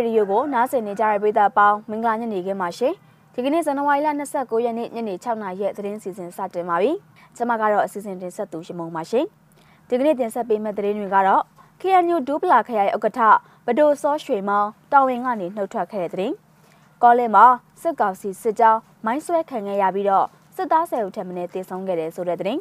ရေဒီယိုကိုနားဆင်နေကြတဲ့ပရိသတ်ပေါင်းမင်္ဂလာညနေခင်းပါရှင်ဒီကနေ့ဇန်နဝါရီလ29ရက်နေ့ညနေ6နာရီရဲ့သတင်းစီစဉ်စတင်ပါပြီကျွန်မကတော့အစီအစဉ်တင်ဆက်သူရှမုံပါရှင်ဒီကနေ့တင်ဆက်ပေးမယ့်သတင်းတွေကတော့ KNU ဒူပလာခရိုင်ဥက္ကဋ္ဌဗဒိုစောရွှေမောင်တာဝန်ကနေနှုတ်ထွက်ခဲ့တဲ့သတင်းကောလင်းမှာစစ်ကောင်စီစစ်ကြောင်းမိုင်းဆွဲခံခဲ့ရပြီးတော့စစ်သားဆယ်ဦးထက်မင်းတေဆုံးခဲ့တယ်ဆိုတဲ့သတင်း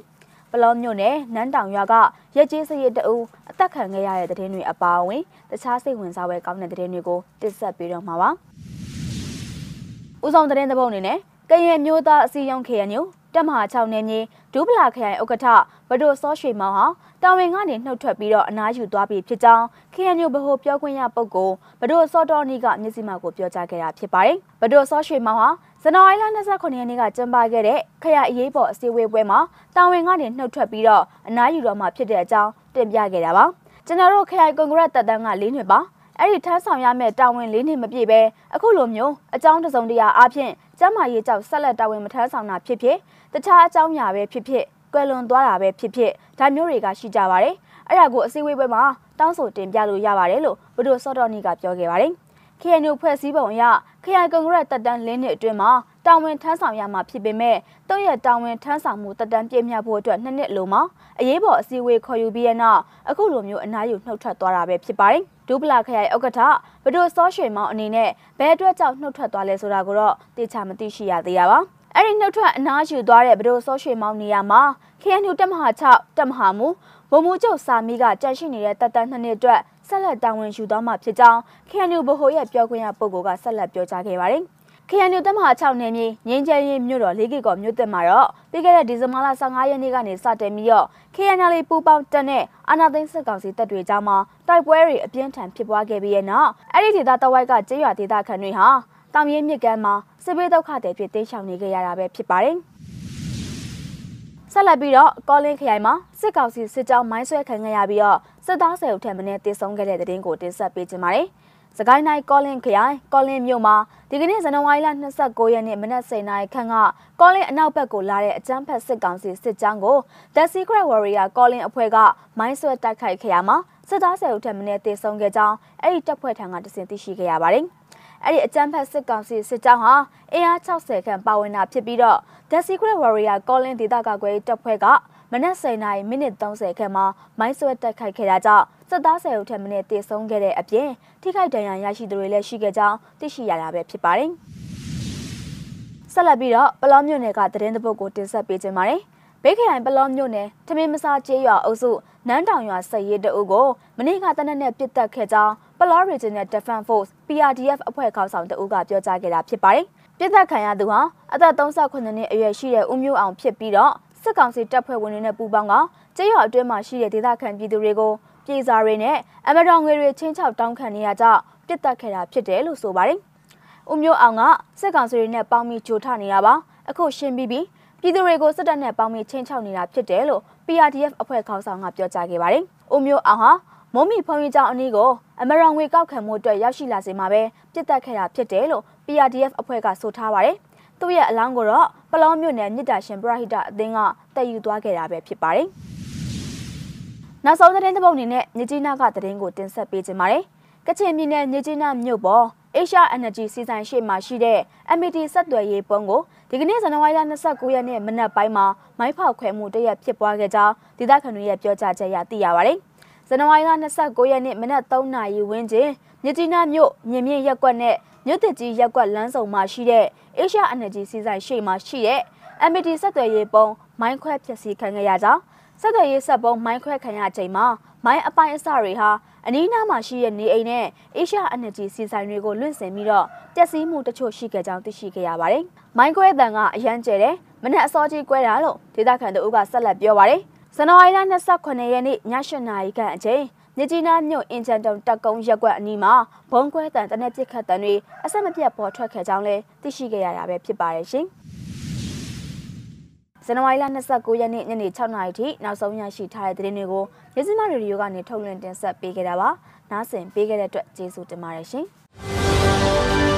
ပလောမြို့နယ်နန်းတောင်ရွာကရက်ကျေးစရိတ်တအူအသက်ခံခဲ့ရတဲ့တဲ့င်းတွေအပါအဝင်တခြားစိတ်ဝင်စားပွဲကောင်းတဲ့တဲ့င်းတွေကိုတင်ဆက်ပေးတော့မှာပါ။ဦးဆောင်တဲ့တဲ့ပုံအနေနဲ့ကရင်မျိုးသားအစည်းအရုံး KNU တက်မဟာ6နယ်မြေဒူးပလာခရိုင်ဥက္ကဋ္ဌဗဒိုစောရွှေမောင်ဟာ တာဝန်ကနေနှုတ်ထွက်ပြီးတော့အနားယူသွားပြီဖြစ်ကြောင်း KNU ဗဟိုပြောခွင့်ရပုဂ္ဂိုလ်ဗဒိုစောတော်နီကမျက်စိမှကိုပြောကြားခဲ့တာဖြစ်ပါတယ်။ဗဒိုစောရွှေမောင်ဟာဇန်နဝါရီလ29ရက်နေ့ကကျင်းပခဲ့တဲ့ခရအရေးပေါ်အစည်းအဝေးပွဲမှာတာဝန်ကနေနှုတ်ထွက်ပြီးတော့အနားယူတော့မှဖြစ်တဲ့အကြောင်းတင်ပြခဲ့တာပါ။ကျွန်တော်တို့ခရိုင်ကွန်ဂရက်တပ်တန်းက၄နှစ်ပါအဲ့ဒီထမ်းဆောင်ရမယ့်တာဝန်လေးနှစ်မပြည့်ပဲအခုလိုမျိုးအကြောင်းတစုံတရာအားဖြင့်ကျမ်းမာရေးကြောင့်ဆက်လက်တာဝန်မထမ်းဆောင်တာဖြစ်ဖြစ်တခြားအကြောင်းများပဲဖြစ်ဖြစ် ကွယ်လွန်သွားတာပဲဖြစ်ဖြစ်ဒါမျိုးတွေကရှိကြပါတယ်အဲ့ဒါကိုအစည်းအဝေးပွဲမှာတောင်းဆိုတင်ပြလို့ရပါတယ်လို့ဘဒိုစောတော်နီကပြောခဲ့ပါတယ် KNU ဖွဲ့စည်းပုံအရခရိုင်ကွန်ဂရက်တက်တန်းလင်းနှစ်အတွင်းမှာတာဝန်ထမ်းဆောင်ရမှာဖြစ်ပေမဲ့တုံးရတာဝန်ထမ်းဆောင်မှုတက်တန်းပြည့်မြတ်ဖို့အတွက်နှစ်နှစ်လုံးမှာအရေးပေါ်အစည်းအဝေးခေါ်ယူပြီးတဲ့နောက်အခုလိုမျိုးအနားယူနှုတ်ထွက်သွားတာပဲဖြစ်ပါတယ်။ဒူပလာခရိုင်ဥက္ကဋ္ဌဘဒိုစောရွှေမောင်အနေနဲ့ဘယ်အတွက်ကြောင့်နှုတ်ထွက်သွားလဲဆိုတာကိုတော့တေချာမသိရှိရသေးရပါ။ အဲ့ဒီနှုတ်ထွက်အနားယူသွားတဲ့ဘဒိုစောရွှေမောင်နေရာမှာ KNU တက်မဟာ6တက်မဟာမူဗိုလ်မှူးချုပ်စာမီးကကြန့်ရှိနေတဲ့တပ်တန်းနှစ်နှစ်အတွက်ဆက်လက်တာဝန်ယူသွားမှာဖြစ်ကြောင်း KNU ဗဟိုရဲ့ပြောခွင့်ရပုဂ္ဂိုလ်ကဆက်လက်ပြောကြားခဲ့ပါတယ်။ KNU တမဟာ6နယ်မြေငင်းကျဲရင်မြို့တော်လေးကီကောမြို့တက်မှာတော့ပြီးခဲ့တဲ့ဒီဇင်ဘာလ15ရက်နေ့ကနေစတင်ပြီးတော့ KNL ပူပေါင်းတက်တဲ့အာနာသိန်းစစ်ကောင်စီတပ်တွေကြားမှာတိုက်ပွဲတွေအပြင်းထန်ဖြစ်ပွားခဲ့ပြီးတဲ့နောက်အဲ့ဒီဒေသတဝိုက်ကကျေးရွာဒေသခံတွေဟာ တောင်ရင်းမြစ်ကမ်းမှာစစ်ဘေးဒုက္ခတွေဖြစ်တင်းရှောင်နေကြရတာပဲဖြစ်ပါတယ်။ဆက်လက်ပြီးတော့ကောလင်းခရိုင်မှာစစ်ကောင်စီစစ်ကြောင်းမိုင်းဆွဲခံခဲ့ရပြီးတော့စစ်သားဆယ်ဦးထက်မင်းတေဆုံးခဲ့တဲ့တဲ့တင်ကိုတင်ဆက်ပေးကြပါမယ်။စကိုင်းတိုင်းကောလင်းခရိုင်ကောလင်းမြို့မှာဒီကနေ့ဇန်နဝါရီလ29ရက်နေ့မနက်10:00နာရီခန့်ကကောလင်းအနောက်ဘက်ကိုလာတဲ့အကြမ်းဖက်စစ်ကောင်စီစစ်ကြောင်းကို The Secret Warrior ကောလင်းအဖွဲ့ကမိုင်းဆွဲတိုက်ခိုက်ခဲ့ရမှာစစ်သားဆယ်ဦးထက်မင်းတေဆုံးခဲ့ကြောင်းအဲ့ဒီတပ်ဖွဲ့ထံကတစင်သိရှိခဲ့ရပါတယ်။ အဲ့ဒီအကြမ်းဖက်စစ်ကောင်စီစစ်ကြောင်းဟာအင်အား60ခန့်ပါဝင်တာဖြစ်ပြီးတော့ The Secret Warrior Colin ဒေသကာကွယ်တပ်ဖွဲ့ကမနက်10:00နာရီမိနစ်30ခန့်မှာမိုင်းဆွဲတိုက်ခိုက်ခဲ့တာကြောင့်စစ်သား10ဦးထက်မနည်းတေဆုံးခဲ့တဲ့အပြင်ထိခိုက်ဒဏ်ရာရရှိသူတွေလည်းရှိခဲ့ကြောင်းသိရှိရတာပဲဖြစ်ပါတယ်။ဆက်လက်ပြီးတော့ပလောမြို့နယ်ကသတင်းတပုတ်ကိုတင်ဆက်ပေးခြင်းပါတယ်။ဘေးခရိုင်ပလောမြို့နယ်ထမင်းမစားကျေးရွာအုပ်စုနန်းတောင်ရွာဆက်ရဲတအုပ်ကိုမနေ့ကတနက်နဲ့ပြစ်တက်ခဲ့ကြောင်း ပလော Regional Defense Force PRDF အဖွဲ့ခေါင်းဆောင်တအုပ်ကပြောကြားခဲ့တာဖြစ်ပါတယ်။ပြစ်တက်ခံရသူဟာအသက်38နှစ်အရွယ်ရှိတဲ့ဦးမျိုးအောင်ဖြစ်ပြီးတော့စစ်ကောင်စီတပ်ဖွဲ့ဝင်တွေနဲ့ပူးပေါင်းကကျေးရွာအတွင်းမှာရှိတဲ့ဒေသခံပြည်သူတွေကိုပြည်စာတွေနဲ့အမတော်ငွေတွေချင်းချောက်တောင်းခံနေရကြပြစ်တက်ခဲ့တာဖြစ်တယ်လို့ဆိုပါတယ်။ဦးမျိုးအောင်ကစစ်ကောင်စီတွေနဲ့ပေါင်းပြီးကြိုထနေတာပါ။အခုရှင်းပြီးပြီးပြည်သူတွေကိုစစ်တပ်နဲ့ပေါင်းပြီးချင်းချောက်နေတာဖြစ်တယ်လို့ PRDF အဖွဲ့ခေါင်းဆောင်ကပြောကြားခဲ့ပါတယ်။ဦးမျိုးအောင်ဟာမုံမီဖုံကြီးကျောင်းအနီးကို အမရန်ငွေကောက်ခံမှုအတွက်ရောက်ရှိလာစေမှာပဲပြစ်တက်ခဲ့တာဖြစ်တယ်လို့ PRDF အဖွဲ့ကဆိုထားပါတယ်။သူ့ရဲ့အလောင်းကိုတော့ပလောမြို့နယ်မြစ်တာရှင်ပရဟိတအသင်းကတည်ယူသွားခဲ့တာပဲဖြစ်ပါတယ်။နောက်ဆုံးသတင်းတစ်ပုဒ်အနေနဲ့မြကြီးနားကသတင်းကိုတင်ဆက်ပေးခြင်းပါတယ်။ကချင်ပြည်နယ်မြကြီးနားမြို့ပေါ် Asia Energy စီဆိုင်ရှိမှရှိတဲ့ MT ဆက်သွယ်ရေးပုံကိုဒီကနေ့ဇန်နဝါရီလ29ရက်နေ့မနက်ပိုင်းမှာမိုင်းဖောက်ခွဲမှုတရက်ဖြစ်ပွားခဲ့ကြောင်းဒေသခံတွေရဲ့ပြောကြားချက်အရသိရပါတယ်။ ဇန်နဝါရီလ29ရက်နေ့မနက်3နာရီဝန်းကျင်မြကြီးနားမြို့မြင်းမြင့်ရက်ကွက်နဲ့မြို့တကြီးရက်ကွက်လမ်းစုံမှာရှိတဲ့ Asia Energy စီဆိုင်ရှိမှရှိတဲ့ MT ဆက်သွယ်ရေးပုံမိုင်းခွဲဖြစ်စီခံခဲ့ရကြောင်းဆက်သွယ်ရေးဆက်ပုံမိုင်းခွဲခံရချိန်မှာမိုင်းအပိုင်းအစတွေဟာအနီးနားမှာရှိတဲ့နေအိမ်နဲ့ Asia Energy စီဆိုင်တွေကိုလွင့်စင်ပြီးတော့ပျက်စီးမှုတချို့ရှိခဲ့ကြောင်းသိရှိခဲ့ရပါတယ်။မိုင်းခွဲတန်ကအရန်ကျဲတယ်မနက်အစောကြီးကွဲတာလို့ဒေသခံတို့ကဆက်လက်ပြောပါတယ်။ ဇန်နဝါရီလ28ရက်နေ့ည8နာရီခန့်အချိန်မြကြီးနားမြို့အင်ဂျန်တုံတက်ကုန်းရက်ကွက်အနီးမှာဘုံကွဲတန်တနက်ပစ်ခတ်တန်တွေအဆက်မပြတ်ပေါ်ထွက်ခဲ့ကြောင်းလည်းသိရှိခဲ့ရတာပဲဖြစ်ပါတယ်ရှင်။ဇန်နဝါရီလ29ရက်နေ့ညနေ6နာရီထိနောက်ဆုံးရရှိထားတဲ့သတင်းတွေကိုရစမရေဒီယိုကနေထုတ်လွှင့်တင်ဆက်ပေးခဲ့တာပါ။နားဆင်ပေးခဲ့တဲ့အတွက်ကျေးဇူးတင်ပါတယ်ရှင်။